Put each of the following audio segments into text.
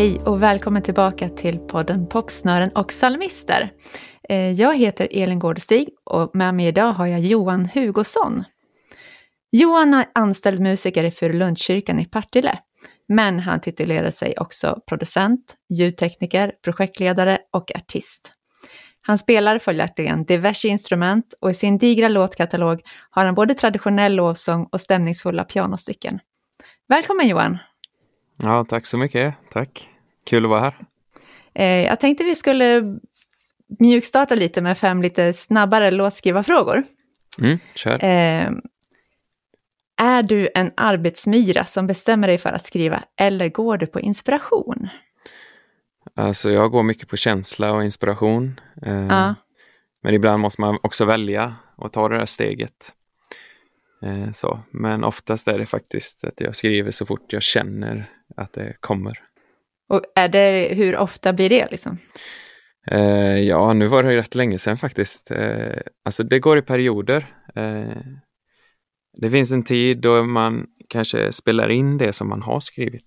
Hej och välkommen tillbaka till podden Popsnören och psalmister. Eh, jag heter Elin Gårdestig och med mig idag har jag Johan Hugosson. Johan är anställd musiker i Furulundskyrkan i Partille, men han titulerar sig också producent, ljudtekniker, projektledare och artist. Han spelar följaktligen diverse instrument och i sin digra låtkatalog har han både traditionell lovsång och stämningsfulla pianostycken. Välkommen Johan! Ja, tack så mycket. Tack. Kul att vara här. Eh, jag tänkte vi skulle mjukstarta lite med fem lite snabbare låtskrivarfrågor. Mm, kör. Eh, är du en arbetsmyra som bestämmer dig för att skriva eller går du på inspiration? Alltså jag går mycket på känsla och inspiration. Eh, ja. Men ibland måste man också välja och ta det där steget. Eh, så. Men oftast är det faktiskt att jag skriver så fort jag känner att det kommer. Och är det, hur ofta blir det liksom? Eh, ja, nu var det ju rätt länge sedan faktiskt. Eh, alltså det går i perioder. Eh, det finns en tid då man kanske spelar in det som man har skrivit.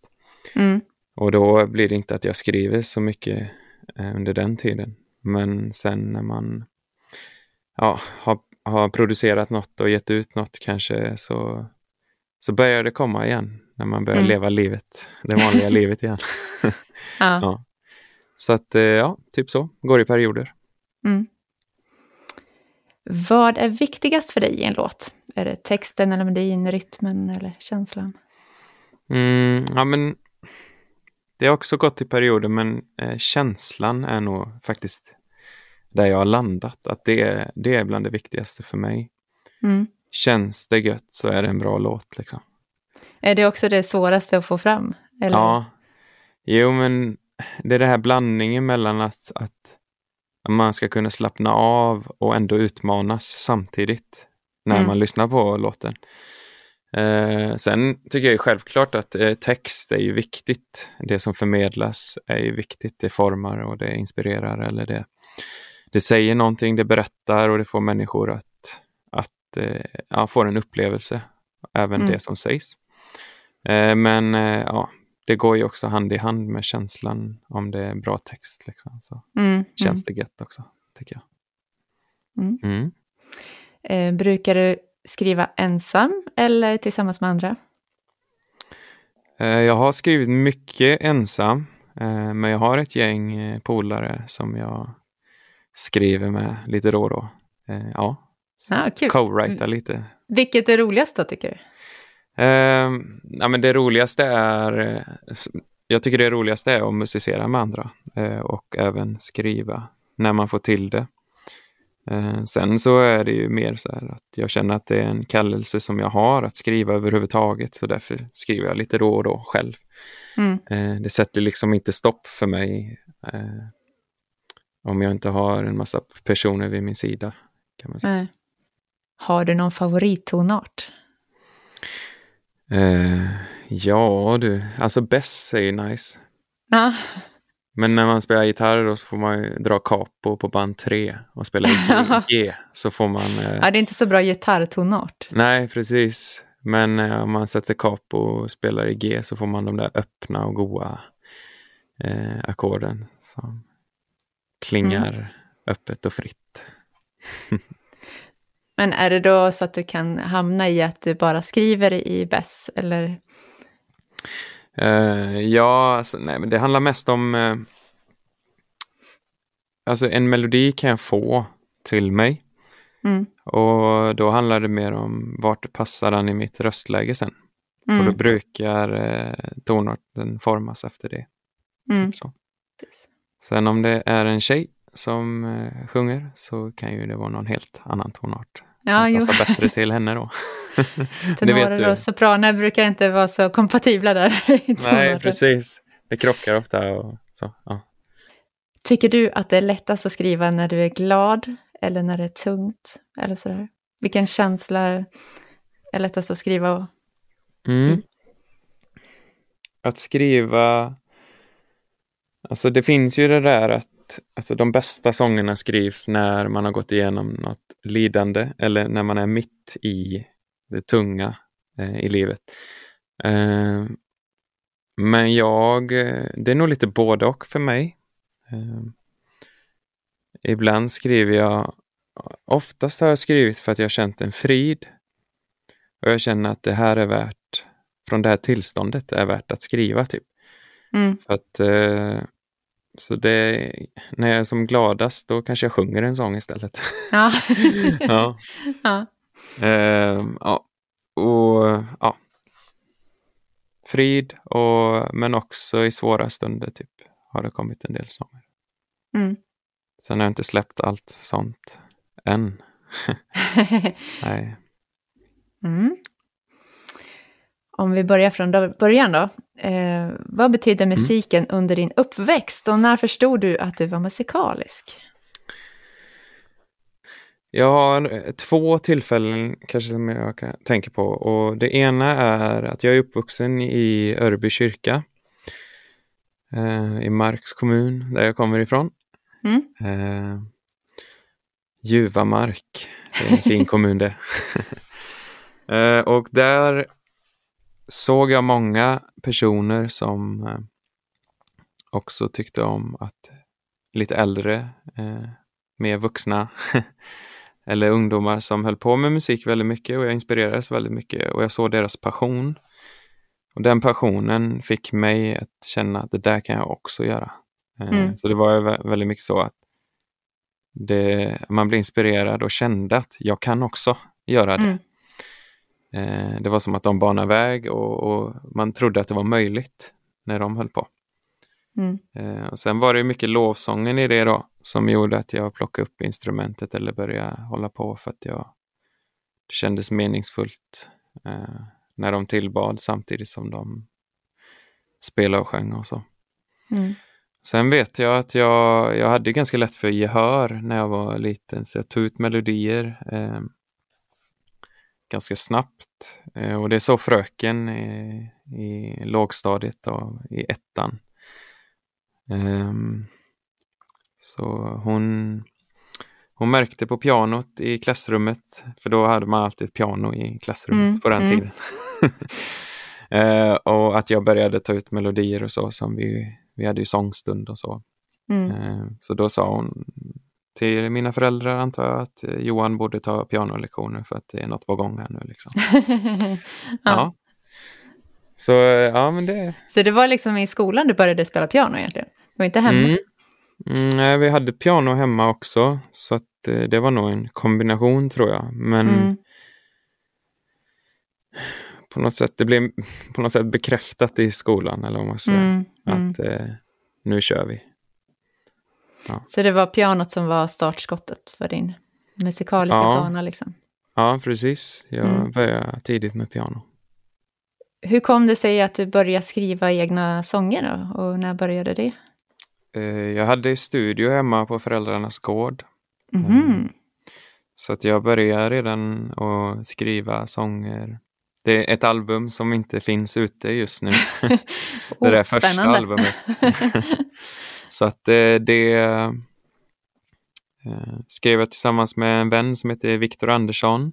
Mm. Och då blir det inte att jag skriver så mycket eh, under den tiden. Men sen när man ja, har, har producerat något och gett ut något kanske så, så börjar det komma igen när man börjar mm. leva livet, det vanliga livet igen. ja. ja. Så att eh, ja, typ så, går i perioder. Mm. Vad är viktigast för dig i en låt? Är det texten eller melodin, rytmen eller känslan? Mm, ja, men det har också gått i perioder, men eh, känslan är nog faktiskt där jag har landat. Att det, det är bland det viktigaste för mig. Mm. Känns det gött så är det en bra låt. Liksom. Är det också det svåraste att få fram? Eller? Ja, jo men det är det här blandningen mellan att, att man ska kunna slappna av och ändå utmanas samtidigt när mm. man lyssnar på låten. Eh, sen tycker jag självklart att eh, text är ju viktigt. Det som förmedlas är ju viktigt. Det formar och det inspirerar eller det, det säger någonting, det berättar och det får människor att, att eh, ja, få en upplevelse, även mm. det som sägs. Eh, men eh, ja, det går ju också hand i hand med känslan om det är bra text. Liksom. Så mm. känns mm. det gött också, tycker jag. Mm. mm. Eh, brukar du skriva ensam eller tillsammans med andra? Jag har skrivit mycket ensam, men jag har ett gäng polare som jag skriver med lite då och då. Eh, ja, ah, co-writa lite. Vilket är roligast då tycker du? Eh, ja, men det roligaste är, eh, jag tycker det roligaste är att musicera med andra eh, och även skriva när man får till det. Eh, sen så är det ju mer så här att jag känner att det är en kallelse som jag har att skriva överhuvudtaget så därför skriver jag lite då och då själv. Mm. Eh, det sätter liksom inte stopp för mig eh, om jag inte har en massa personer vid min sida. Kan man säga. Har du någon favorittonart? Uh, ja du, alltså Bess är ju nice. Ja. Men när man spelar gitarr då så får man ju dra capo på band 3 och spela G. så får man... Uh... Ja, det är inte så bra gitarrtonart. Nej, precis. Men uh, om man sätter capo och spelar i G så får man de där öppna och goa uh, ackorden som klingar mm. öppet och fritt. Men är det då så att du kan hamna i att du bara skriver i Bess eller? Uh, ja, alltså, nej, men det handlar mest om... Uh, alltså en melodi kan jag få till mig. Mm. Och då handlar det mer om vart det passar den i mitt röstläge sen. Mm. Och då brukar uh, tonarten formas efter det. Mm. Typ så. Sen om det är en tjej som eh, sjunger så kan ju det vara någon helt annan tonart. Ja, som passar bättre till henne då. Tenorer och sopraner brukar inte vara så kompatibla där. Nej, precis. Det krockar ofta. Och så, ja. Tycker du att det är lättast att skriva när du är glad eller när det är tungt? Eller sådär? Vilken känsla är lättast att skriva? Mm. Att skriva... Alltså det finns ju det där att alltså de bästa sångerna skrivs när man har gått igenom något lidande eller när man är mitt i det tunga eh, i livet. Eh, men jag, det är nog lite både och för mig. Eh, ibland skriver jag, oftast har jag skrivit för att jag känt en frid. Och jag känner att det här är värt, från det här tillståndet är värt att skriva typ. Mm. För att, eh, så det, när jag är som gladast då kanske jag sjunger en sång istället. Ja. ja. ja. Eh, ja. Och ja. Frid, och, men också i svåra stunder typ har det kommit en del sånger. Mm. Sen har jag inte släppt allt sånt än. Nej. Mm. Om vi börjar från början då. Eh, vad betyder musiken mm. under din uppväxt och när förstod du att du var musikalisk? Jag har två tillfällen kanske som jag kan, tänker på och det ena är att jag är uppvuxen i Örby kyrka eh, i Marks kommun där jag kommer ifrån. Mm. Eh, Juvamark, det är en fin kommun det. eh, och där såg jag många personer som eh, också tyckte om att lite äldre, eh, mer vuxna eller ungdomar som höll på med musik väldigt mycket och jag inspirerades väldigt mycket och jag såg deras passion. Och den passionen fick mig att känna att det där kan jag också göra. Eh, mm. Så det var väldigt mycket så att det, man blev inspirerad och kände att jag kan också göra det. Mm. Eh, det var som att de banade väg och, och, man trodde att det var möjligt när de höll på. Mm. Eh, och sen var det mycket lovsången i det då som gjorde att jag plockade upp instrumentet eller började hålla på för att jag, det kändes meningsfullt eh, när de tillbad samtidigt som de spelade och sjöng och så. Mm. Sen vet jag att jag, jag hade ganska lätt för gehör när jag var liten så jag tog ut melodier eh, ganska snabbt. Eh, och det så fröken i, i lågstadiet och i ettan. Um, så hon, hon märkte på pianot i klassrummet, för då hade man alltid ett piano i klassrummet mm, på den mm. tiden. uh, och att jag började ta ut melodier och så, som vi, vi hade ju sångstund och så. Mm. Uh, så då sa hon till mina föräldrar antar jag att Johan borde ta pianolektioner för att det är något på gång här nu. Liksom. ja. ja. Så ja, men det... Så det var liksom i skolan du började spela piano egentligen? Det var inte hemma? Mm. Mm, nej, vi hade piano hemma också, så att, eh, det var nog en kombination tror jag. Men mm. på något sätt, det blev på något sätt bekräftat i skolan, eller vad man säger, mm, mm. att eh, nu kör vi. Ja. Så det var pianot som var startskottet för din musikaliska ja. bana? Liksom. Ja, precis. Jag mm. började tidigt med piano. Hur kom det sig att du började skriva egna sånger då? och när började det? Eh, jag hade studio hemma på föräldrarnas gård. Mm. Så att jag började redan att skriva sånger. Det är ett album som inte finns ute just nu. det är oh, första albumet. Så att eh, det eh, skrev jag tillsammans med en vän som heter Viktor Andersson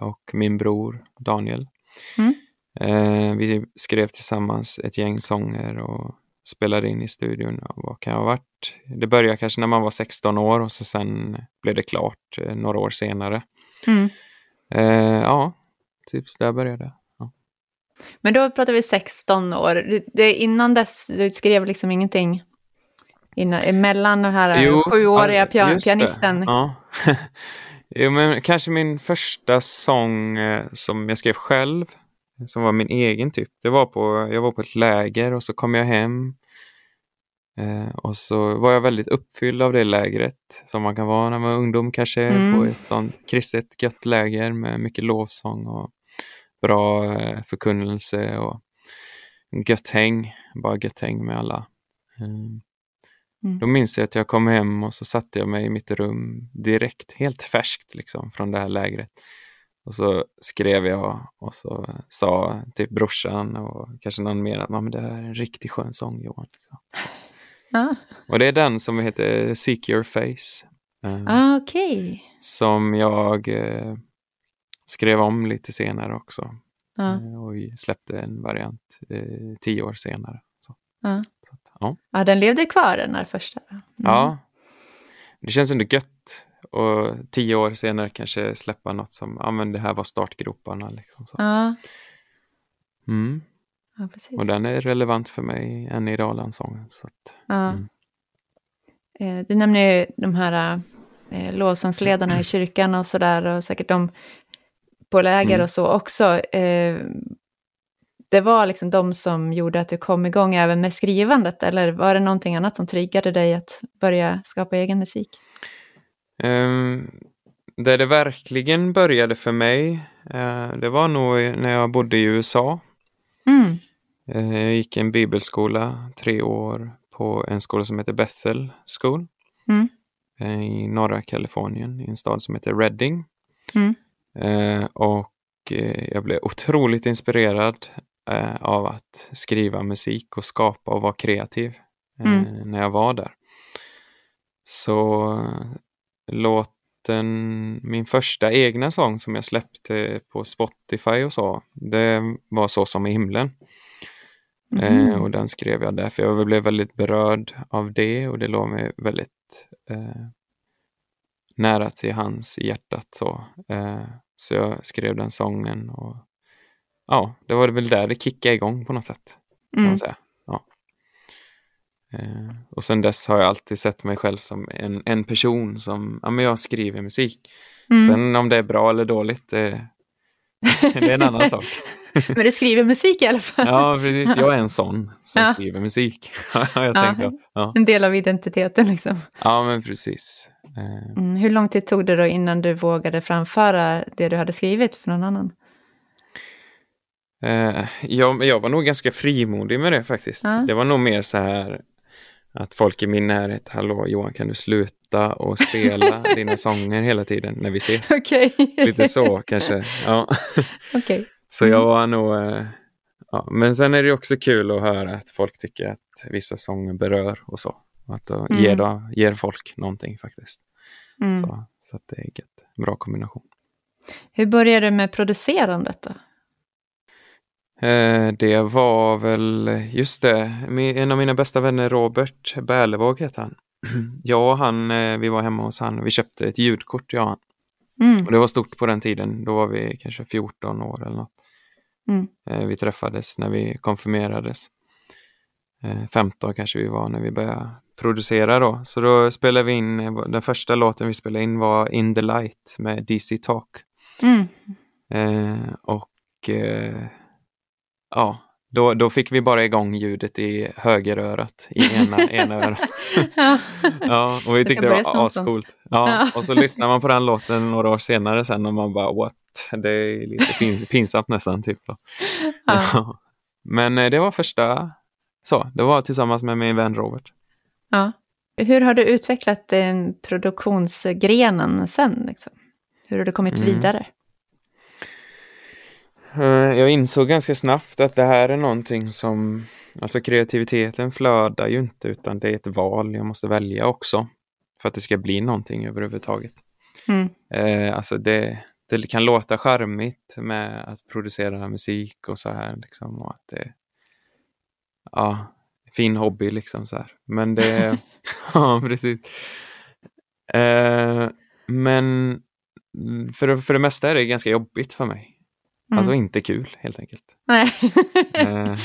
och min bror Daniel. Mm. Eh, vi skrev tillsammans ett gäng sånger och spelade in i studion. Vad kan ha varit? Det började kanske när man var 16 år och så sen blev det klart eh, några år senare. Mm. Eh, ja, typ där började det. Men då pratar vi 16 år. Det, innan dess, du skrev liksom ingenting innan, mellan den här jo, sjuåriga pian pianisten? Ja. jo, men kanske min första sång eh, som jag skrev själv som var min egen typ. Det var på, jag var på ett läger och så kom jag hem eh, och så var jag väldigt uppfylld av det lägret som man kan vara när man är ungdom kanske mm. på ett sånt kristet gött läger med mycket lovsång och bra eh, förkunnelse och gött häng, bara gött häng med alla. Mm. Då minns jag att jag kom hem och så satte jag mig i mitt rum direkt, helt färskt liksom från det här lägret. Och så skrev jag och så sa typ brorsan och kanske någon mer att men det här är en riktigt skön sång Johan. Liksom. Ah. Och det är den som heter Seek Your Face. Eh, ah, okay. Som jag eh, skrev om lite senare också. Ja. Eh, och släppte en variant eh, tio år senare. Så. Ja. Ja, den levde kvar den här första. Mm. ja, det känns ändå gött. Och tio år senare kanske släppa något som, ja men det här var startgroparna. Liksom, så. Ja, Mm. ja precis. Och den är relevant för mig än idag, den sången. Så att, Ja. Mm. Eh, Du nämner ju de här eh, lovsångsledarna i kyrkan och sådär och säkert de på läger Mm. och så också. Eh, det var liksom de som gjorde att du kom igång även med skrivandet eller var det någonting annat som triggade dig att börja skapa egen musik? Ehm, där det verkligen började för mig, eh, det var nog när jag bodde i USA. Mm. Eh, jag gick en bibelskola tre år på en skola som heter Bethel School Mm. eh, i norra Kalifornien, i en stad som heter Redding. Mm. Och jag blev otroligt inspirerad eh, av att skriva musik och skapa och vara kreativ eh, Mm. när jag var där. Så eh, låten, min första egna sång som jag släppte på Spotify och så, det var Så som i himlen. Eh, Mhm. och den skrev jag där, för jag blev väldigt berörd av det och det låg mig väldigt eh, nära till hans i hjärtat. Så. Eh, så jag skrev den sången och ja, det var väl där det kickade igång på något sätt. Kan Mm. man säga. Ja. Eh, och sen dess har jag alltid sett mig själv som en, en person som, ja men jag skriver musik. Mm. Sen om det är bra eller dåligt, det, det är en annan sak. Men du skriver musik i alla fall. Ja, precis. Jag är en sån som Ja. skriver musik. jag Ja. Ja. En del av identiteten liksom. ja, men precis. Eh, Mm. Hur lång tid tog det då innan du vågade framföra det du hade skrivit för någon annan? Eh, jag, jag var nog ganska frimodig med det faktiskt. Ja. Det var nog mer så här att folk i min närhet, hallå Johan kan du sluta och spela dina sånger hela tiden när vi ses? Okej. Lite så kanske. Ja. Okej. Så jag var nog... Eh, ja. Men sen är det också kul att höra att folk tycker att vissa sånger berör och så. Och Att då Mm. ger, då, ger folk någonting faktiskt. Mm. Så, så det är gött. Bra kombination. Hur började du med producerandet då? Eh, det var väl, just det, en av mina bästa vänner Robert Bärlevåg heter han. Jag och han, eh, vi var hemma hos han och vi köpte ett ljudkort, jag och han. Mm. Och det var stort på den tiden, då var vi kanske 14 år eller något. Mm. Eh, Vi träffades när vi konfirmerades. Eh, 15 kanske vi var när vi började producera då. Så då spelade vi in, den första låten vi spelade in var In the Light med DC Talk. Mm. Och ja, då, då fick vi bara igång ljudet i högerörat, i ena, ena örat. Ja. Och vi tyckte det var ascoolt. Ja, och så lyssnar man på den låten några år senare sen och man bara what? Det är lite pins, pinsamt nästan. Typ. Ja. Ja. Men eh, det var första, så, det var tillsammans med min vän Robert. Ja. Hur har du utvecklat eh, produktionsgrenen sen? Liksom? Hur har du kommit Mm. vidare? Eh, Jag insåg ganska snabbt att det här är någonting som, alltså kreativiteten flödar ju inte utan det är ett val jag måste välja också. För att det ska bli någonting överhuvudtaget. Mm. Eh, alltså det, det kan låta charmigt med att producera musik och så här liksom. Och att det, ja, fin hobby liksom så här. Men det, ja precis. Eh, men för, för det mesta är det ganska jobbigt för mig. Mm. Alltså inte kul helt enkelt. Nej. Eh,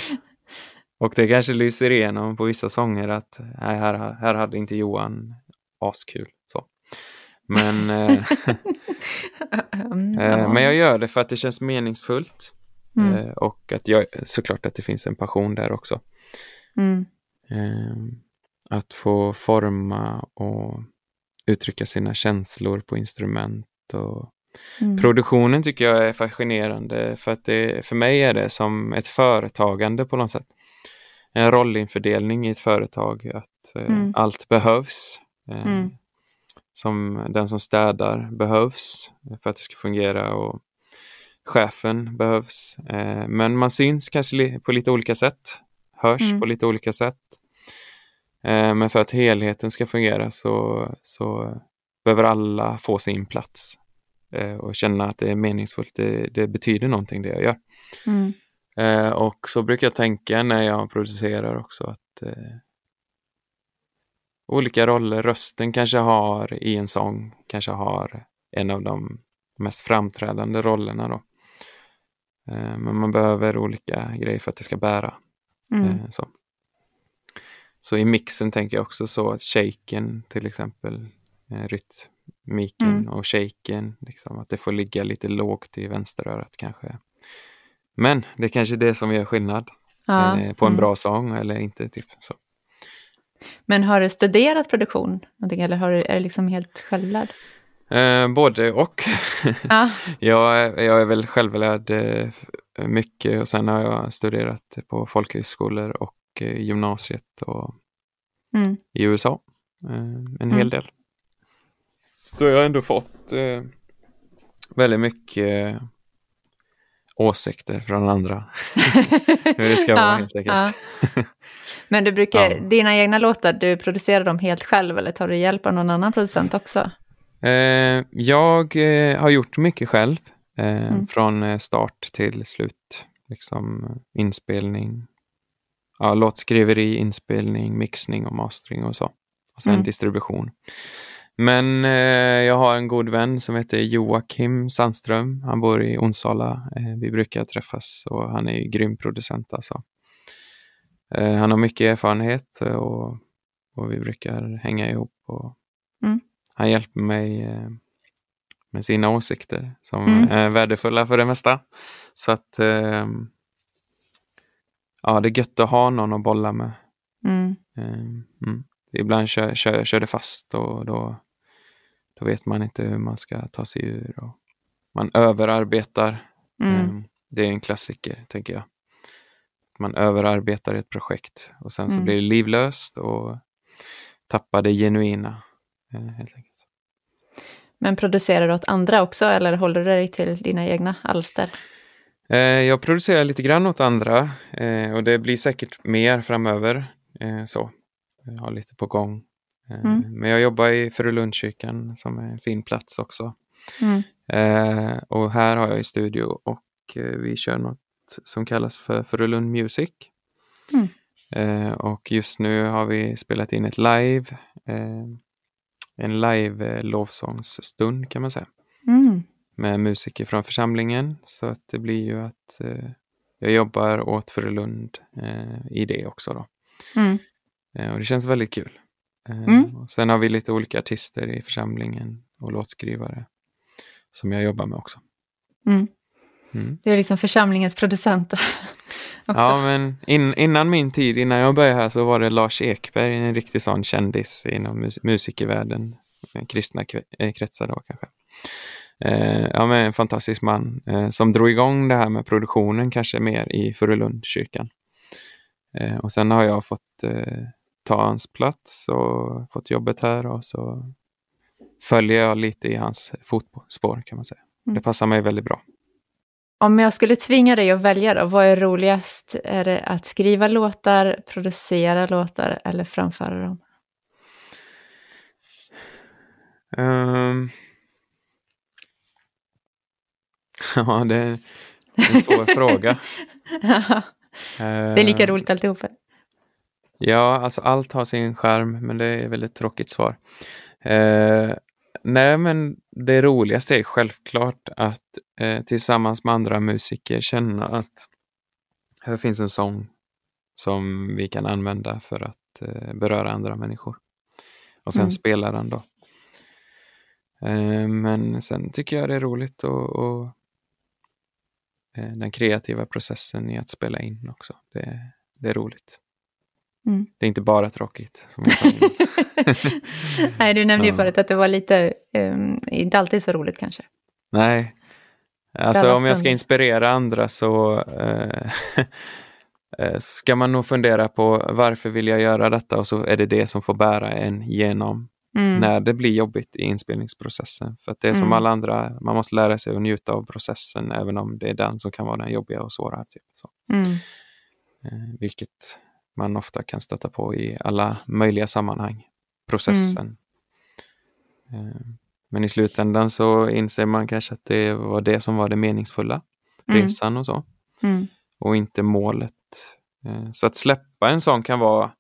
och det kanske lyser igenom på vissa sånger att nej, här, här hade inte Johan askul. Så. Men, eh, eh, men jag gör det för att det känns meningsfullt. Mm. Eh, och att jag, såklart att det finns en passion där också. Mm. Eh, att få forma och uttrycka sina känslor på instrument. Och Mm. Produktionen tycker jag är fascinerande för att det, för mig är det som ett företagande på något sätt. En rollinfördelning i ett företag, att eh, Mm. allt behövs. Eh, Mm. Som den som städar behövs för att det ska fungera och chefen behövs. Eh, men man syns kanske på lite olika sätt, hörs Mm. på lite olika sätt. Eh, men för att helheten ska fungera så, så behöver alla få sin plats. Eh, och känna att det är meningsfullt. Det, det betyder någonting det jag gör. Mm. Eh, och så brukar jag tänka när jag producerar också att eh, olika roller rösten kanske har i en sång, kanske har en av de mest framträdande rollerna då. Eh, men man behöver olika grejer för att det ska bära. Mm. Eh, så. så i mixen tänker jag också så att shaken till exempel, eh, rytmiken Mm. och shaken, liksom, att det får ligga lite lågt i vänsterörat kanske. Men det är kanske det som gör skillnad Ja. eh, på en Mm. bra sång eller inte. Typ, så. Men har du studerat produktion? Någonting, eller har du, är du liksom helt självlärd? Eh, både och. Ja. jag, är- jag är väl självlärd eh, mycket och sen har jag studerat på folkhögskolor och eh, gymnasiet och Mm. i USA. Eh, en Mm. hel del. Så jag har ändå fått eh, väldigt mycket eh, åsikter från andra. Hur det ska vara helt enkelt. ja. Men du brukar, Ja. dina egna låtar, du producerar dem helt själv eller tar du hjälp av någon annan producent också? Eh, jag eh, har gjort mycket själv. Eh, Mm. Från eh, start till slut. Liksom inspelning, ja, låtskriveri, inspelning, mixning och mastering och så. Och sen Mm. distribution. Men eh, jag har en god vän som heter Joakim Sandström. Han bor i Onsala. Eh, vi brukar träffas och han är ju grym producent alltså. Eh, han har mycket erfarenhet och, och vi brukar hänga ihop. Och Mm. Han hjälper mig eh, med sina åsikter som Mm. är värdefulla för det mesta. Så att eh, ja, det är gött att ha någon att bolla med. Mm. Eh, mm. Ibland kör, kör, kör det fast och då, då vet man inte hur man ska ta sig ur. Och man överarbetar. Mm. Eh, Det är en klassiker, tänker jag. Man överarbetar ett projekt och sen så Mm. blir det livlöst och tappar det genuina. eh, Helt enkelt. Men producerar du åt andra också eller håller du dig till dina egna alster? Eh, Jag producerar lite grann åt andra eh, och det blir säkert mer framöver. Så. Jag har lite på gång. Eh, Mm. Men jag jobbar i Furulundskyrkan som är en fin plats också. Mm. Eh, Och här har jag i studio och eh, vi kör något som kallas för Furulund Music. Mm. Eh, Och just nu har vi spelat in ett live. eh, En live eh, lovsångsstund kan man säga Mm. med musiker från församlingen. Så att det blir ju att eh, jag jobbar åt Furulund eh, i det också. Då. Mm. Eh, och det känns väldigt kul. Eh, Mm. sen har vi lite olika artister i församlingen och låtskrivare som jag jobbar med också. Mm. Mm. Du är liksom församlingens producent också. Ja, men in, innan min tid, innan jag började här så var det Lars Ekberg, en riktig sån kändis inom mus musikervärlden, eh, kristna eh, kretsar då kanske. Eh, ja, men en fantastisk man eh, som drog igång det här med produktionen kanske mer i Furulundskyrkan. Eh, och sen har jag fått eh, ta hans plats och fått jobbet här och så följer jag lite i hans fotspår kan man säga. Mm. Det passar mig väldigt bra. Om jag skulle tvinga dig att välja då, vad är roligast? Är det att skriva låtar, producera låtar eller framföra dem? Ehm. Ja, det är en svår fråga. det är lika Ehm, roligt alltihopa. Ja, alltså allt har sin charm, men det är väl ett tråkigt svar. Eh, nej, men det roligaste är självklart att eh, tillsammans med andra musiker känna att här finns en sång som vi kan använda för att eh, beröra andra människor. Och sen Mm. spela den då. Eh, men sen tycker jag det är roligt och, och eh, den kreativa processen i att spela in också. Det, det är roligt. Mm. Det är inte bara tråkigt. Nej, du nämnde ju förut att det var lite, um, inte alltid så roligt kanske. Nej. Alltså om jag ska inspirera andra så eh, ska man nog fundera på varför vill jag göra detta och så är det det som får bära en genom Mm. när det blir jobbigt i inspelningsprocessen. För att det är som Mm. alla andra, man måste lära sig att njuta av processen även om det är den som kan vara den jobbiga och svåra. Typ. Så, Mm. eh, vilket man ofta kan stöta på i alla möjliga sammanhang. Processen. Eh, Men i slutändan så inser man kanske att det var det som var det meningsfulla, Mm. resan och så, Mm. och inte målet. Eh, Så att släppa en sån kan vara,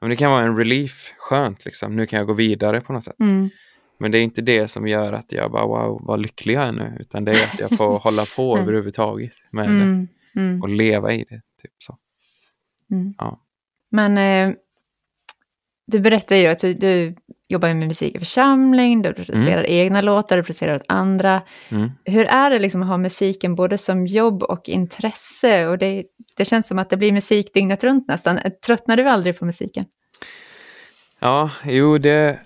men det kan vara en relief, skönt liksom, nu kan jag gå vidare på något sätt. Mm. Men det är inte det som gör att jag bara wow, vad lycklig jag är nu, utan det är att jag får hålla på Mm. överhuvudtaget med det Mm. Mm. och leva i det. Typ så. Mm. Ja. Men eh, du berättar ju att du, du jobbar med musik i församling, du producerar egna låtar, du producerar åt andra. Mm. Hur är det liksom att ha musiken både som jobb och intresse? Och det, det känns som att det blir musik dygnet runt nästan. Tröttnar du aldrig på musiken? Ja, jo, det,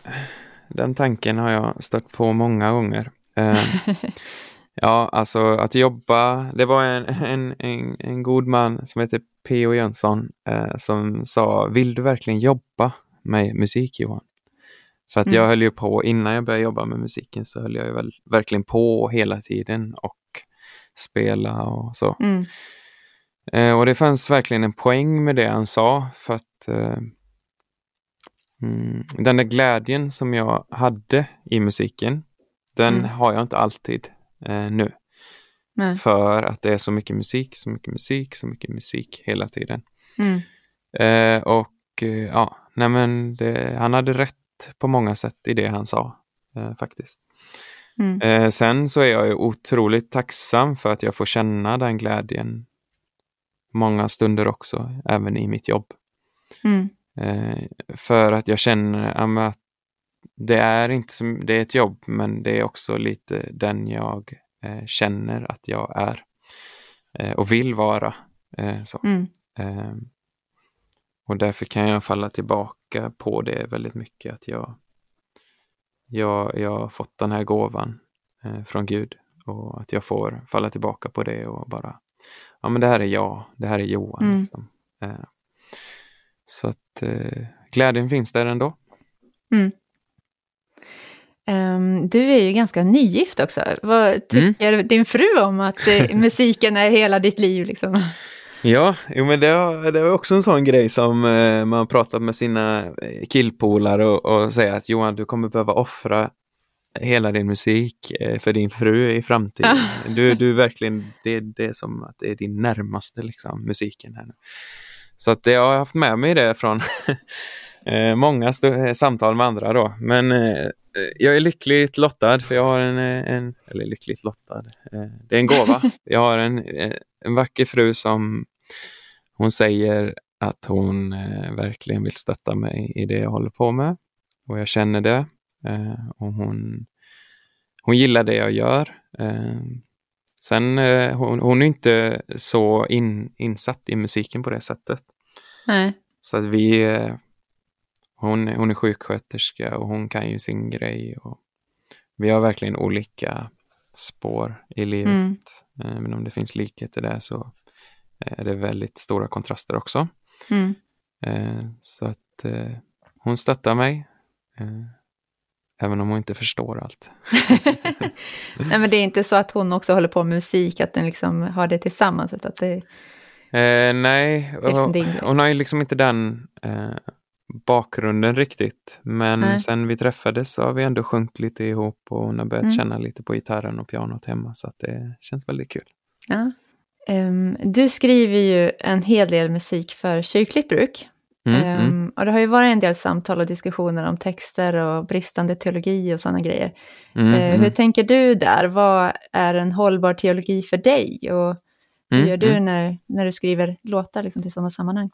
den tanken har jag stött på många gånger. Eh, ja, alltså att jobba, det var en, en, en, en god man som heter P.O. Jönsson eh, som sa, vill du verkligen jobba med musik Johan? För att Mm. jag höll ju på, innan jag började jobba med musiken så höll jag ju väl, verkligen på hela tiden och spela och så. Mm. Eh, och det fanns verkligen en poäng med det han sa för att eh, mm, den där glädjen som jag hade i musiken, den Mm. har jag inte alltid eh, nu. Nej. För att det är så mycket musik, så mycket musik, så mycket musik hela tiden. Mm. Eh, och eh, ja, nej men det, han hade rätt på många sätt i det han sa eh, faktiskt. Mm. Eh, sen så är jag ju otroligt tacksam för att jag får känna den glädjen många stunder också, även i mitt jobb. Mm. Eh, för att jag känner att det är inte som, det är ett jobb, men det är också lite den jag eh, känner att jag är eh, och vill vara. Eh, så. Mm. Eh, och därför kan jag falla tillbaka på det väldigt mycket, att jag, jag, jag har fått den här gåvan eh, från Gud och att jag får falla tillbaka på det och bara, ja men det här är jag, det här är Johan. Mm. Liksom. Eh, så att eh, glädjen finns där ändå. Ehm, du är ju ganska nygift också. Vad tycker din fru om att eh, musiken är hela ditt liv? Liksom? Ja, jo, men det, var- det var också en sån grej som eh, man pratat med sina eh, killpolare och, och säger att Johan, du kommer behöva offra hela din musik för din fru i framtiden. Du, du är verkligen, det, det är som att det är din närmaste liksom, musiken här nu. Så att jag har haft med mig det från eh, många eh, samtal med andra då. Men eh, jag är lyckligt lottad för jag har en, eh, en eller lyckligt lottad, eh, det är en gåva. Jag har en, eh, en vacker fru som hon säger att hon eh, verkligen vill stötta mig i det jag håller på med. Och jag känner det. Eh, och hon, hon gillar det jag gör. Eh, sen, eh, hon, hon är inte så in, insatt i musiken på det sättet. Nej. Så att vi, eh, hon, hon är sjuksköterska och hon kan ju sin grej. Och vi har verkligen olika spår i livet. Mm. Men om det finns likheter där så är det väldigt stora kontraster också. Mm. Eh, Så att eh, hon stöttar mig. eh, Även om hon inte förstår allt. Nej, men det är inte så att hon också håller på med musik, att den liksom har det tillsammans, utan att det, Eh, nej, liksom hon, hon har ju liksom inte den eh, bakgrunden riktigt. Men Nej. sen vi träffades så har vi ändå sjungit lite ihop och hon har börjat Mm. känna lite på gitarren och pianot hemma. Så att det känns väldigt kul. ja. Ehm, du skriver ju en hel del musik för kyrkligt bruk. Mm, mm. Ehm, och det har ju varit en del samtal och diskussioner om texter och bristande teologi och sådana grejer. Mm. Hur tänker du där? Vad är en hållbar teologi för dig? Och hur Mm, gör du när, när du skriver låtar liksom, till sådana sammanhang?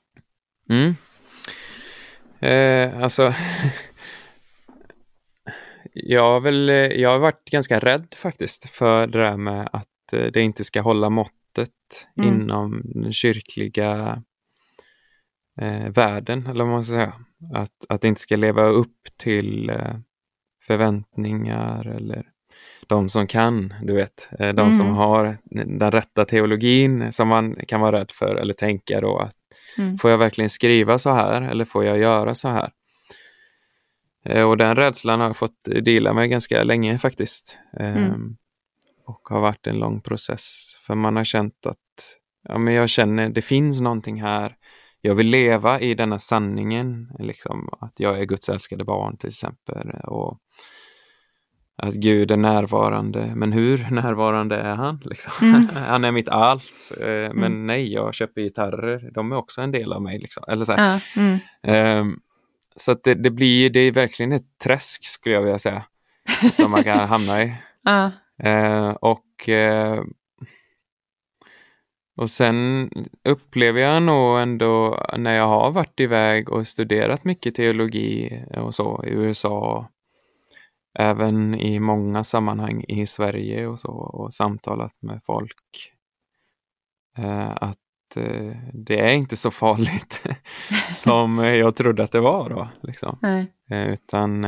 Eh, alltså, jag har väl, eh, jag har varit ganska rädd faktiskt för det där med att eh, det inte ska hålla måttet Mm. inom den kyrkliga eh, världen, eller vad man ska säga. Att, att det inte ska leva upp till eh, förväntningar eller de som kan, du vet, eh, de som Mm. har den rätta teologin som man kan vara rädd för eller tänka då att Mm. Får jag verkligen skriva så här eller får jag göra så här? Eh, Och den rädslan har jag fått dela med ganska länge faktiskt. Mm. Ehm, Och har varit en lång process. För man har känt att ja, men jag känner det finns någonting här. Jag vill leva i denna sanningen, liksom, att jag är Guds älskade barn till exempel. Och, att Gud är närvarande, men hur närvarande är han? Liksom? Mm. han är mitt allt, eh, men Mm. nej, jag köper gitarrer, de är också en del av mig. Liksom. Eller så. Ja, mm. Ehm, så att det, det blir, det är verkligen ett träsk skulle jag vilja säga, som man kan hamna i. ja. Eh, och, eh, och sen upplever jag nog ändå när jag har varit iväg och studerat mycket teologi och så i USA, även i många sammanhang i Sverige och så och samtalat med folk, eh, att eh, det är inte så farligt som jag trodde att det var då. Liksom. Eh, utan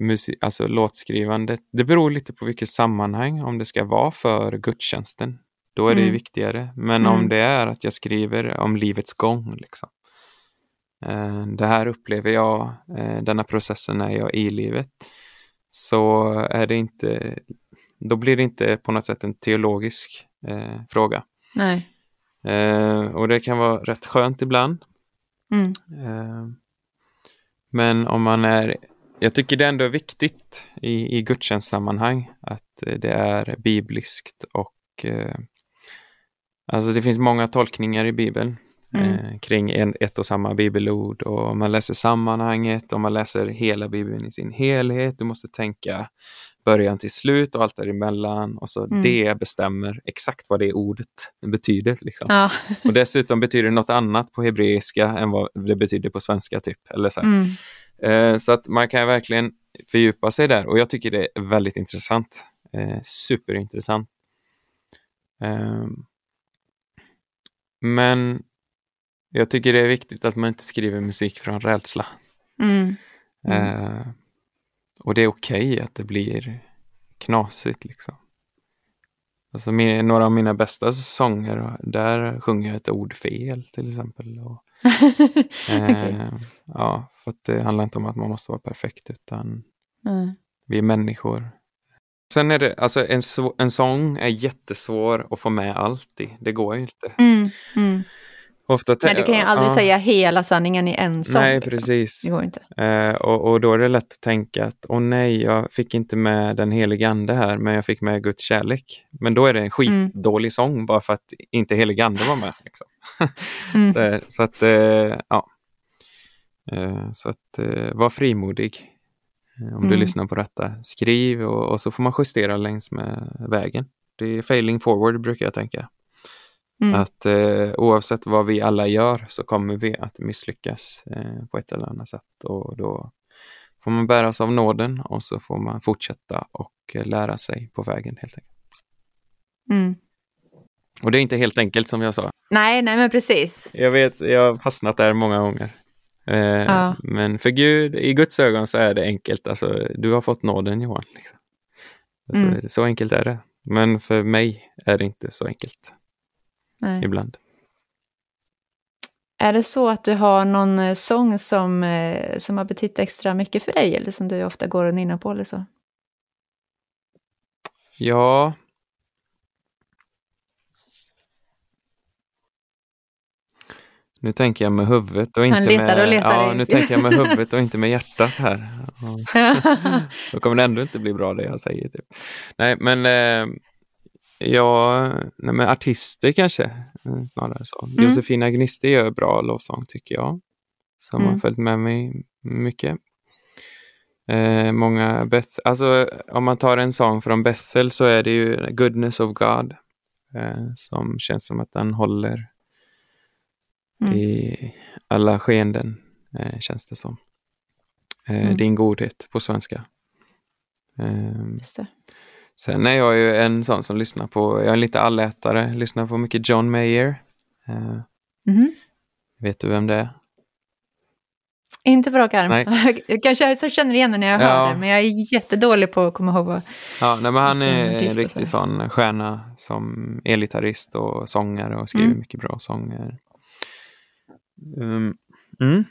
musik, alltså låtskrivandet, det beror lite på vilket sammanhang, om det ska vara för gudstjänsten, då är det Mm. viktigare. Men Mm. om det är att jag skriver om livets gång, liksom. Eh, det här upplever jag, eh, denna processen är jag i livet, så är det inte, då blir det inte på något sätt en teologisk eh, fråga. Nej. Och det kan vara rätt skönt ibland. Mm. Men om man är, jag tycker det ändå är viktigt i, i gudstjänstsammanhang att det är bibliskt och eh, alltså det finns många tolkningar i Bibeln Mm. eh, kring en, ett och samma bibelord och om man läser sammanhanget, om man läser hela Bibeln i sin helhet, du måste tänka början till slut och allt däremellan och så Mm. det bestämmer exakt vad det ordet betyder. Liksom. Ja. Och dessutom betyder det något annat på hebreiska än vad det betyder på svenska. typ. Eller så. Mm. Eh, så att man kan verkligen fördjupa sig där och jag tycker det är väldigt intressant. Eh, superintressant. Eh, men jag tycker det är viktigt att man inte skriver musik från rädsla. Mm. Mm. Eh, och det är okej att det blir knasigt liksom. Alltså min, några av mina bästa sånger, där sjunger jag ett ord fel till exempel. Och, eh, ja, för att det handlar inte om att man måste vara perfekt utan Mm. vi är människor. Sen är det, alltså en, en sång är jättesvår att få med alltid. Det går ju inte. Mm. Mm. Ofta Nej, du kan ju aldrig ja, säga hela sanningen i en sång. Nej, liksom. precis. Det går inte. Eh, och, och då är det lätt att tänka att åh nej, jag fick inte med den helige ande här, men jag fick med Guds kärlek. Men då är det en skitdålig sång bara för att inte helige ande var med. Liksom. Mm. så, så att, eh, ja. Eh, så att eh, var frimodig. Eh, Om du Mm. lyssnar på detta, skriv och, och så får man justera längs med vägen. Det är failing forward brukar jag tänka. Mm. Att eh, oavsett vad vi alla gör så kommer vi att misslyckas eh, på ett eller annat sätt. Och då får man bäras av nåden och så får man fortsätta och eh, lära sig på vägen helt enkelt. Mm. Och det är inte helt enkelt som jag sa. Nej, nej men precis. Jag vet, jag har fastnat där många gånger. Eh, Ja. Men för Gud, i Guds ögon så är det enkelt. Alltså, du har fått nåden Johan. Liksom. Alltså, Mm. Så enkelt är det. Men för mig är det inte så enkelt Nej. ibland. Är det så att du har någon eh, sång som, eh, som har betytt extra mycket för dig eller som du ofta går och nynnar på eller så? Ja. Nu tänker jag med huvudet och inte letar med... och letar ja, i- nu tänker jag med huvudet och inte med hjärtat här. Då kommer det ändå inte bli bra det jag säger. Typ. Nej, men eh, ja, nej, men artister kanske. eh, Snarare så. Mm. Josefina Gniste gör bra lovsång tycker jag. Som har Mm. följt med mig mycket. Eh, många Beth, alltså om man tar en sång från Bethel så är det ju Goodness of God. Eh, som känns som att den håller Mm. i alla skeenden, eh, känns det som. Eh, Mm. Din godhet på svenska. Sen är jag ju en sån som lyssnar på, jag är lite allätare, lyssnar på mycket John Mayer. Eh, Mhm. vet du vem det är? Inte på rak arm. Nej. Jag kanske så känner igen det när jag hör Ja. det, men jag är jättedålig på att komma ihåg vad... Ja, nej, men han är en riktig så. sån stjärna som elgitarrist och sångare och skriver Mm. mycket bra sånger. Um, mm.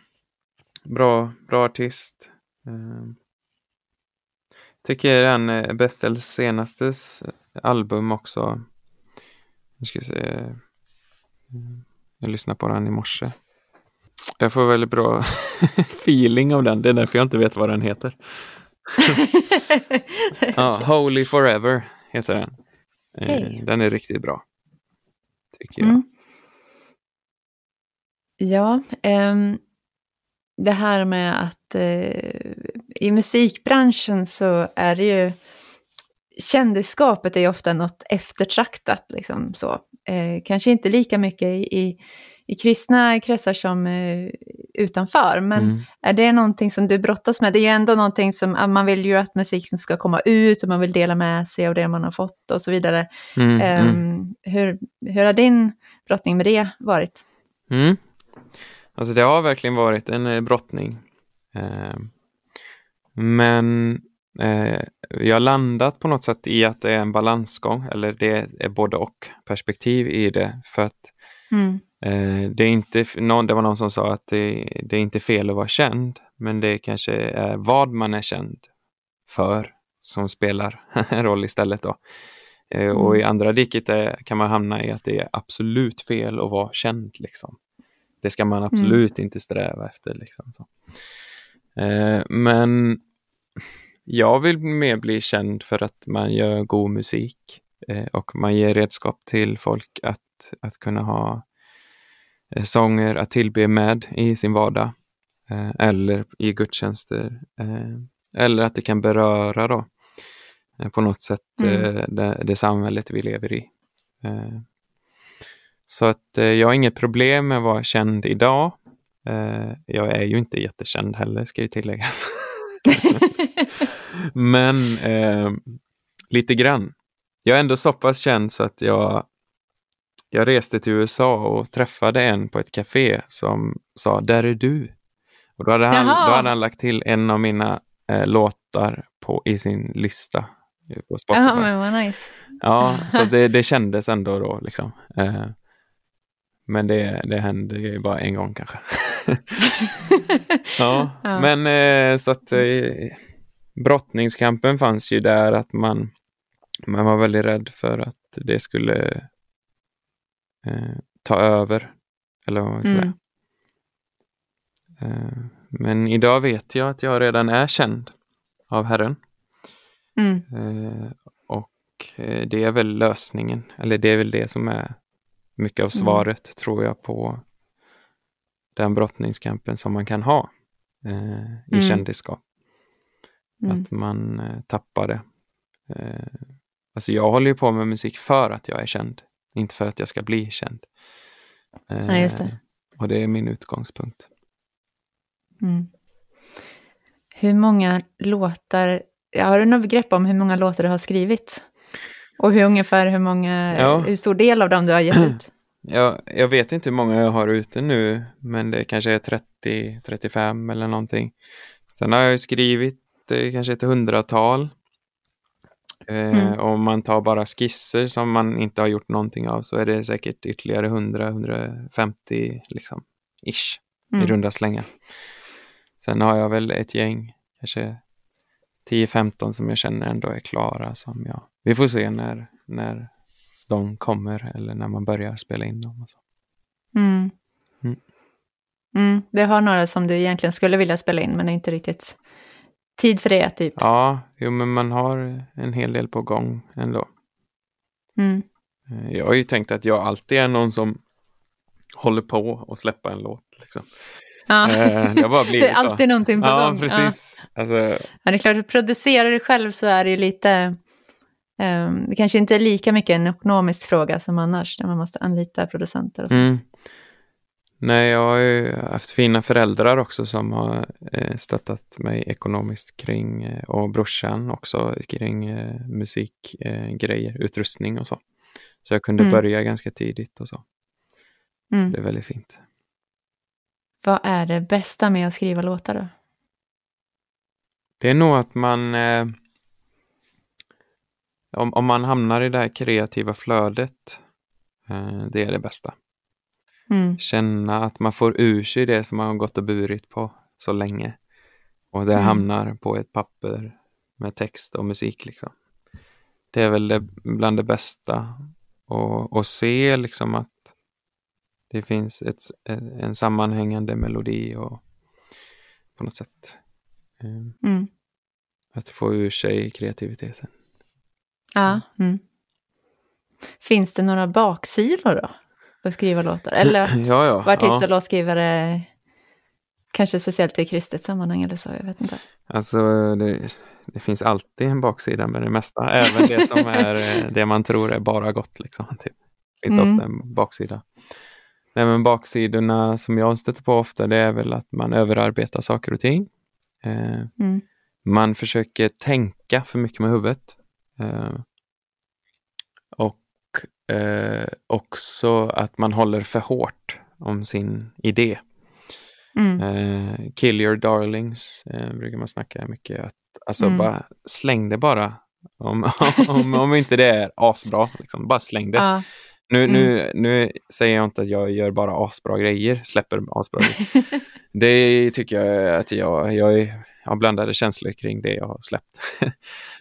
Bra, bra artist. Um, tycker den eh, Bethels senaste s- album också. Nu ska vi se. Mm, Jag lyssnade på den i morse. Jag får väldigt bra feeling av den. Det är därför jag inte vet vad den heter. ja, Holy Forever heter den. Eh, Den är riktigt bra. Tycker jag. Mm. Ja, ehm, det här med att eh, i musikbranschen så är det ju kändisskapet är ju ofta något eftertraktat. Liksom, så. Eh, kanske inte lika mycket i, i, i kristna kretsar som eh, utanför, men Mm. är det någonting som du brottas med? Det är ju ändå någonting som, man vill ju att musiken ska komma ut och man vill dela med sig av det man har fått och så vidare. Mm, mm. Ehm, hur, hur har din brottning med det varit? Mm. Alltså det har verkligen varit en eh, brottning. Eh, men eh, jag har landat på något sätt i att det är en balansgång, eller det är både och perspektiv i det. För att Mm. det är inte, någon, det var någon som sa att det, det är inte fel att vara känd, men det kanske är vad man är känd för som spelar roll istället. Då. Eh, och i andra diket är, kan man hamna i att det är absolut fel att vara känd. Liksom. Det ska man absolut inte sträva efter. Liksom, så. Eh, men jag vill mer bli känd för att man gör god musik eh, och man ger redskap till folk att, att kunna ha eh, sånger att tillbe med i sin vardag eh, eller i gudstjänster. Eh, eller att det kan beröra då eh, på något sätt Mm. det, det samhället vi lever i. Eh, så att eh, jag har inget problem med att vara känd idag. Eh, jag är ju inte jättekänd heller, ska ju tilläggas. Men eh, lite grann. Jag är ändå så pass känd så att jag, jag reste till USA och träffade en på ett café som sa ”Där är du”. Och då hade han, Jaha. då hade han lagt till en av mina eh, låtar på, i sin lista på Spotify. Ja, men vad nice. Ja, så det, det kändes ändå då liksom. Eh, men det, det hände ju bara en gång kanske. ja, Ja. men eh, så att eh, brottningskampen fanns ju där att man, man var väldigt rädd för att det skulle eh, ta över. Eller vad. Mm. Eh, men idag vet jag att jag redan är känd av Herren. Mm. Eh, och eh, det är väl lösningen, eller det är väl det som är mycket av svaret tror jag på den brottningskampen som man kan ha eh, i Mm. kändisskap. Mm. Att man eh, tappar det. Eh, alltså jag håller ju på med musik för att jag är känd, inte för att jag ska bli känd. Eh, Ja, det. Och det är min utgångspunkt. Mm. Hur många låtar, har du något begrepp om hur många låtar du har skrivit? Och hur ungefär hur många, Ja. hur stor del av dem du har gett ut? Jag, jag vet inte hur många jag har ute nu, men det kanske är 30-35 eller någonting. Sen har jag skrivit eh, kanske ett hundratal. Eh, Mm. Om man tar bara skisser som man inte har gjort någonting av så är det säkert ytterligare 100-150 liksom, ish, i Mm. runda slängar. Sen har jag väl ett gäng, kanske 10-15 som jag känner ändå är klara. Som jag, vi får se när, när de kommer eller när man börjar spela in dem. Och så. Mm. Mm. Mm. Du har några som du egentligen skulle vilja spela in men inte riktigt tid för det, typ. Ja, jo, men man har en hel del på gång ändå. Mm. Eh, Jag har ju tänkt att jag alltid är någon som håller på att släppa en låt. Liksom. Ja. Eh, Det har bara blivit det är alltid så. någonting på Ja, gång. precis. Alltså, Ja. Ja, det är klart, att producera det själv så är det ju lite... ehm, det kanske inte är lika mycket en ekonomisk fråga som annars, när man måste anlita producenter och så. mm. Nej, jag har ju haft fina föräldrar också som har eh, stöttat mig ekonomiskt kring, eh, och brorsan också, kring eh, musikgrejer, eh, grejer, utrustning och så. Så jag kunde Mm. börja ganska tidigt och så. Mm. Det är väldigt fint. Vad är det bästa med att skriva låtar då? Det är nog att man eh, om, om man hamnar i det här kreativa flödet, eh, det är det bästa. Mm. Känna att man får ur sig det som man har gått och burit på så länge. Och det Mm. hamnar på ett papper med text och musik. Liksom. Det är väl det, bland det bästa. Och, och se liksom att det finns ett, en sammanhängande melodi och på något sätt. eh, Mm. att få ur sig kreativiteten. Ja. Mm. Finns det några baksidor då? Att skriva låtar? Eller ja, ja, vara artist ja. och låtskrivare, kanske speciellt i kristet sammanhang eller så, jag vet inte. Alltså det, det finns alltid en baksida med det mesta, även det som är eh, det man tror är bara gott. Liksom, typ. Finns Mm. ofta en baksida. Nej, men baksidorna som jag stöter på ofta det är väl att man överarbetar saker och ting. Eh, Mm. man försöker tänka för mycket med huvudet. Eh, och eh, också att man håller för hårt om sin idé. Mm. Eh, kill your darlings eh, brukar man snacka mycket. Att, alltså Mm. bara släng det bara. Om, om, om inte det är asbra, liksom, bara släng det. Ja. Nu, Mm. nu, nu säger jag inte att jag gör bara asbra grejer, släpper asbra grejer. Det tycker jag att jag, jag har blandade känslor kring det jag har släppt.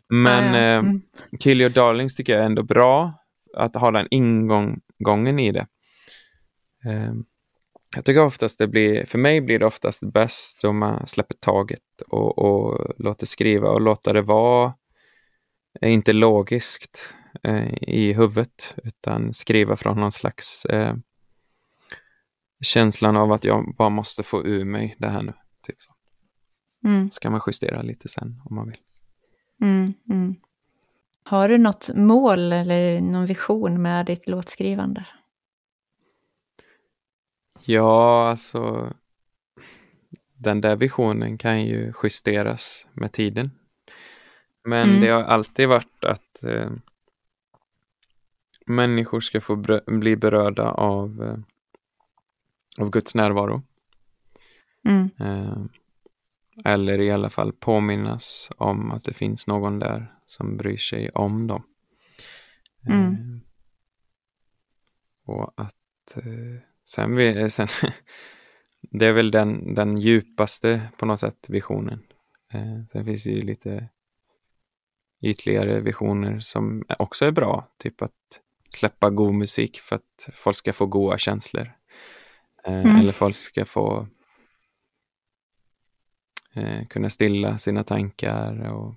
Men Ja, ja. eh, Mm. Kill Your Darlings tycker jag är ändå bra att ha den ingången i det. Eh, jag tycker oftast det blir, för mig blir det oftast bäst om man släpper taget och, och låter skriva och låta det vara eh, inte logiskt eh, i huvudet utan skriva från någon slags eh, känslan av att jag bara måste få ur mig det här nu. Typ. så. Mm. Så kan man justera lite sen om man vill. Mm. Mm. Har du något mål eller någon vision med ditt låtskrivande? Ja, alltså den där visionen kan ju justeras med tiden. Men Mm. det har alltid varit att eh, människor ska få bli berörda av, eh, av Guds närvaro. Mm. Eh, eller i alla fall påminnas om att det finns någon där som bryr sig om dem. Mm. Eh, och att sen, vi, sen det är väl den, den djupaste på något sätt visionen. Sen finns det ju lite ytligare visioner som också är bra. Typ att släppa god musik för att folk ska få goda känslor. Eh, Mm. Eller folk ska få eh, kunna stilla sina tankar och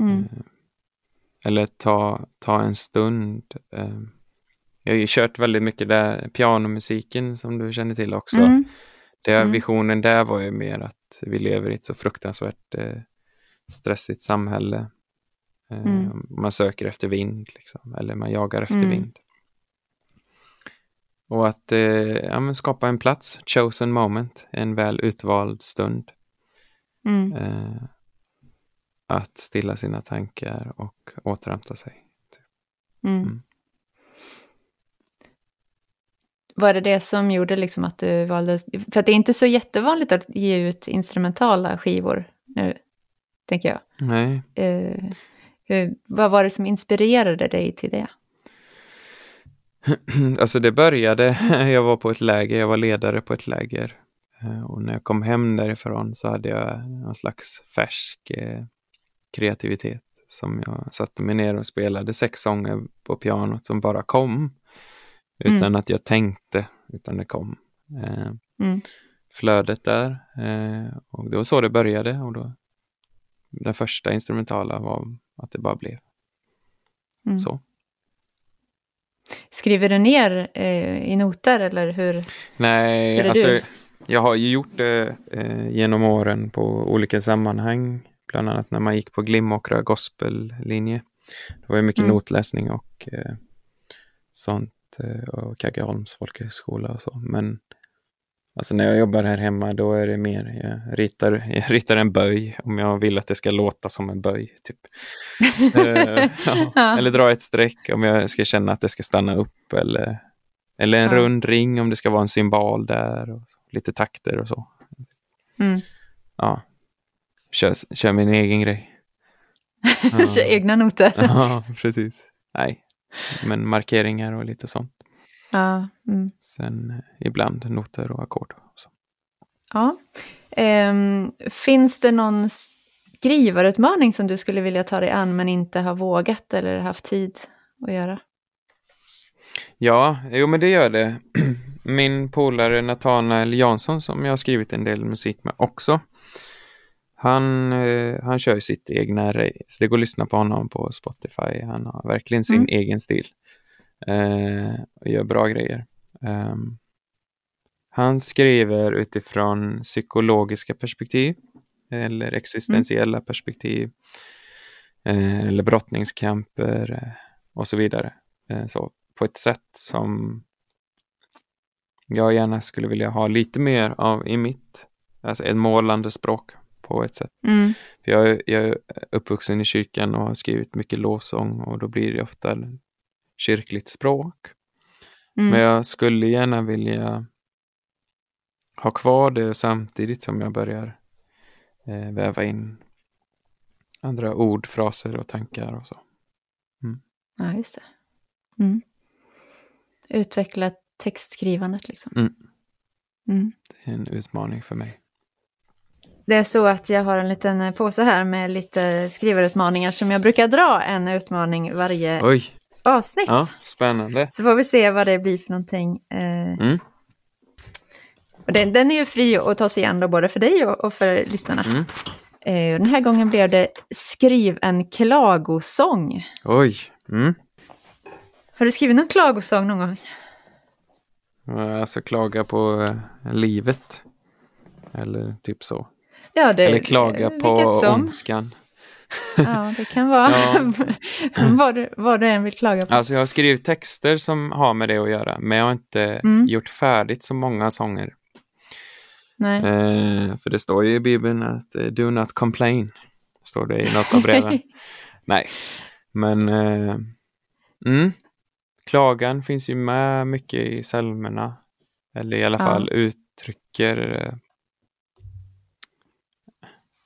Mm. Eh, Eller ta, ta en stund. eh. Jag har ju kört väldigt mycket där, pianomusiken som du känner till också. Mm. Det, Mm. Visionen där var ju mer att vi lever i ett så fruktansvärt eh, stressigt samhälle. Mm. Man söker efter vind, liksom, eller man jagar efter Mm. vind. Och att eh, ja, skapa en plats, chosen moment, en väl utvald stund. Mm. Eh, att stilla sina tankar och återhämta sig. Mm. Mm. Var det det som gjorde liksom att du valde... För att det är inte så jättevanligt att ge ut instrumentala skivor nu, tänker jag. Nej, Eh, hur, vad var det som inspirerade dig till det? alltså det började, jag var på ett läger, jag var ledare på ett läger. Eh, Och när jag kom hem därifrån så hade jag någon slags färsk eh, kreativitet som jag satte mig ner och spelade sex sånger på pianot som bara kom. Utan Mm. att jag tänkte, utan det kom. Eh, Mm. flödet där. Och det var så det började. Och då, den första instrumentala var att det bara blev Mm. så. Skriver du ner eh, i noter eller hur? Nej, det alltså du? jag har ju gjort det eh, genom åren på olika sammanhang. Bland annat när man gick på Glimåkra gospellinje. Det var ju mycket Mm. notläsning och eh, sånt. Eh, och Kaggeholms folkhögskola och så. Men alltså när jag jobbar här hemma då är det mer, jag ritar, jag ritar en böj om jag vill att det ska låta som en böj. Typ. Eh, ja. Ja. Eller dra ett streck om jag ska känna att det ska stanna upp. Eller, eller en Ja. rund ring om det ska vara en symbol där. Och så. Lite takter och så. Mm. Ja. Kör, kör min egen grej. Kör egna noter. Ja, precis. Nej, men markeringar och lite sånt. Ja. Mm. Sen eh, ibland noter och ackord. ja. Ehm, finns det någon skrivarutmaning som du skulle vilja ta dig an men inte har vågat eller haft tid att göra? Ja, jo men det gör det. Min polare Nathanael Jansson som jag har skrivit en del musik med också. han, eh, han kör sitt egna race. Det går att lyssna på honom på Spotify. Han har verkligen sin Mm. egen stil. Eh, och gör bra grejer. Ehm, han skriver utifrån psykologiska perspektiv eller existentiella perspektiv eh, eller brottningskamper eh, och så vidare. Eh, så på ett sätt som jag gärna skulle vilja ha lite mer av i mitt, alltså ett målande språk på ett sätt. Mm. För jag, är- jag är uppvuxen i kyrkan och har skrivit mycket lovsång och då blir det ofta kyrkligt språk. Mm. Men jag skulle gärna vilja ha kvar det samtidigt som jag börjar eh, väva in andra ord, fraser och tankar och så. Ja, just det. Mm. Utveckla textskrivandet liksom. Mm. Mm. Det är en utmaning för mig. Det är så att jag har en liten eh, påse här med lite skrivarutmaningar som jag brukar dra en utmaning varje Oj, avsnitt. ja, spännande. Så får vi se vad det blir för någonting. Eh, Mm. och den, den är ju fri att ta sig igen då, både för dig och, och för lyssnarna. Mm. Eh, den här gången blev det Skriv en klagosång. Oj, mm. Har du skrivit någon klagosång någon gång? alltså klaga på eh, livet. Eller typ så. Ja, det, Eller klaga på ondskan. Ja, det kan vara Ja. vad, du, vad du än vill klaga på. Alltså jag har skrivit texter som har med det att göra, men jag har inte Mm. gjort färdigt så många sånger. Eh, för det står ju i Bibeln att eh, do not complain. Står det i något av breven. Nej, men eh, mm, klagan finns ju med mycket i psalmerna. Eller i alla Ja. fall uttrycker eh,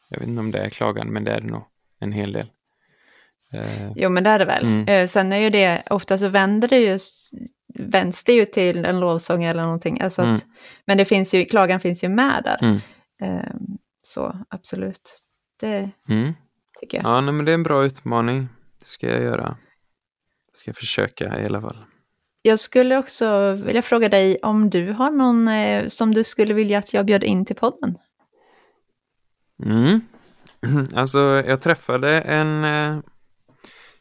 jag vet inte om det är klagan, men det är det nog en hel del. Eh, Jo, men det är det väl. Mm. Eh, sen är ju det, ofta så vänder det ju, vänds det ju till en lovsång eller någonting. Alltså att, Mm. Men det finns ju, klagan finns ju med där. Mm. Eh, så absolut, det mm. tycker jag. Ja, nej, men det är en bra utmaning. Det ska jag göra. Ska jag försöka i alla fall. Jag skulle också vilja fråga dig om du har någon eh, som du skulle vilja att jag bjöd in till podden? Mm. Alltså, jag träffade en, eh,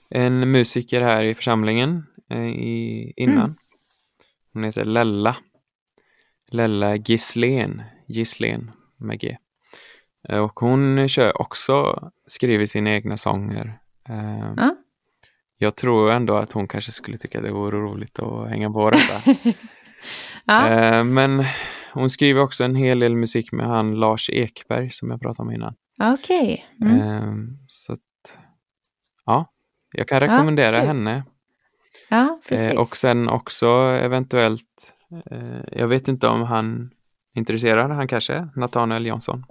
en musiker här i församlingen eh, i, innan. Mm. Hon heter Lella. Lella Gislén. Gislén med G. Eh, Och hon kör också, skriver sina egna sånger. Ja. Jag tror ändå att hon kanske skulle tycka det vore roligt att hänga på detta. Ja, Men hon skriver också en hel del musik med han Lars Ekberg som jag pratade om innan. Okej. Mm. Ehm, Så att, ja, jag kan rekommendera kul. henne. Ja, precis. Eh, Och sen också eventuellt, eh, jag vet inte om han är intresserad, han kanske Nathanael Jansson.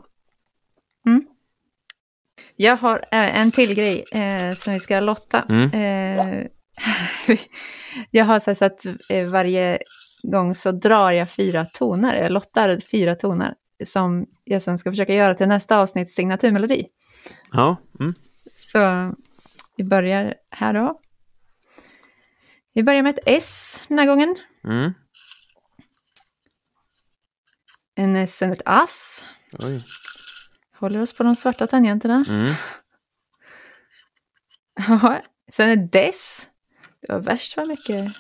Jag har eh, en till grej eh, som vi ska lotta. Mm. Eh, jag har så, att varje gång så drar jag fyra toner, jag lottar fyra toner som jag sen ska försöka göra till nästa avsnitts signaturmelodi. Ja, mm. Så vi börjar här då. Vi börjar med ett S den här gången. Mm. En S, sen ett ass. Oj. Håller oss på de svarta tangenterna. Mm. Ja, sen ett dess. Det var värst vad mycket.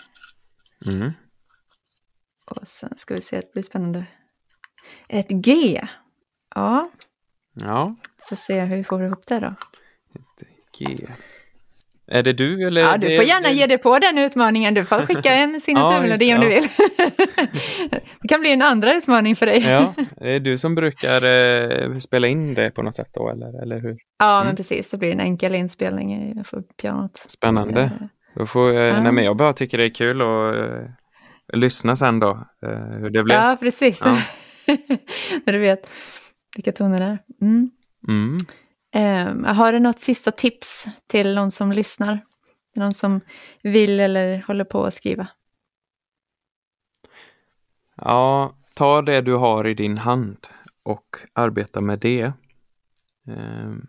Mm. Och sen ska vi se, det blir spännande. Ett G. Ja, Ja, får se hur vi får ihop det då. G. Är det du eller? Ja, du får gärna det- ge dig på den utmaningen. Du får skicka en signaturmelodi Ja, om just du vill. det kan bli en andra utmaning för dig. Ja, det är du som brukar eh, spela in det på något sätt då, eller, eller hur? Ja, men Mm. precis. Det blir en enkel inspelning för pianot. Spännande. Då får, eh, Ja. nej, men jag bara tycker det är kul att eh, lyssna sen då, eh, hur det blev. Ja, precis. Ja. Du vet vilka toner det är. Mm. Mm. Eh, har du något sista tips till någon som lyssnar? Någon som vill eller håller på att skriva? Ja, ta det du har i din hand och arbeta med det. Ehm.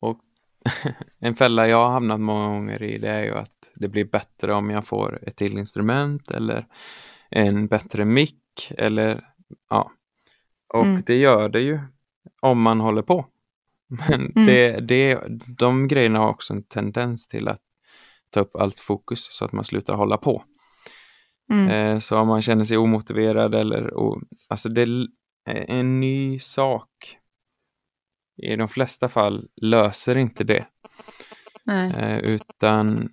Och en fälla jag har hamnat många gånger i det är ju att det blir bättre om jag får ett till instrument eller en bättre mick eller ja. Och Mm. det gör det ju. om man håller på. Men Mm. det, det, de grejerna har också en tendens till att ta upp allt fokus så att man slutar hålla på. Mm. Eh, så om man känner sig omotiverad eller o, alltså det är en ny sak i de flesta fall löser inte det. Eh, utan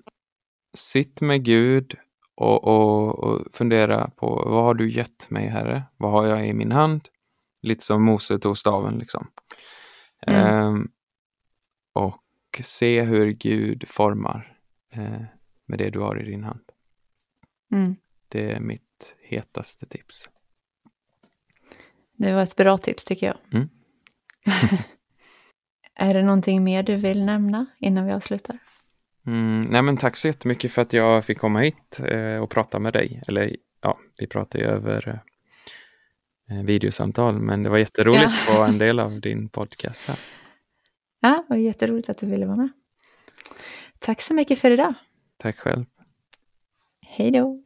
sitt med Gud och, och, och fundera på vad har du gett mig Herre? Vad har jag i min hand? Lite som Mose tog staven liksom. Mm. Ehm, och se hur Gud formar eh, med det du har i din hand. Mm. Det är mitt hetaste tips. Det var ett bra tips tycker jag. Mm. är det någonting mer du vill nämna innan vi avslutar? Mm, nej men tack så jättemycket för att jag fick komma hit eh, och prata med dig. Eller ja, vi pratar ju över eh, videosamtal, men det var jätteroligt Ja. att vara en del av din podcast här. Ja, det var jätteroligt att du ville vara med. Tack så mycket för idag. Tack själv. Hej då!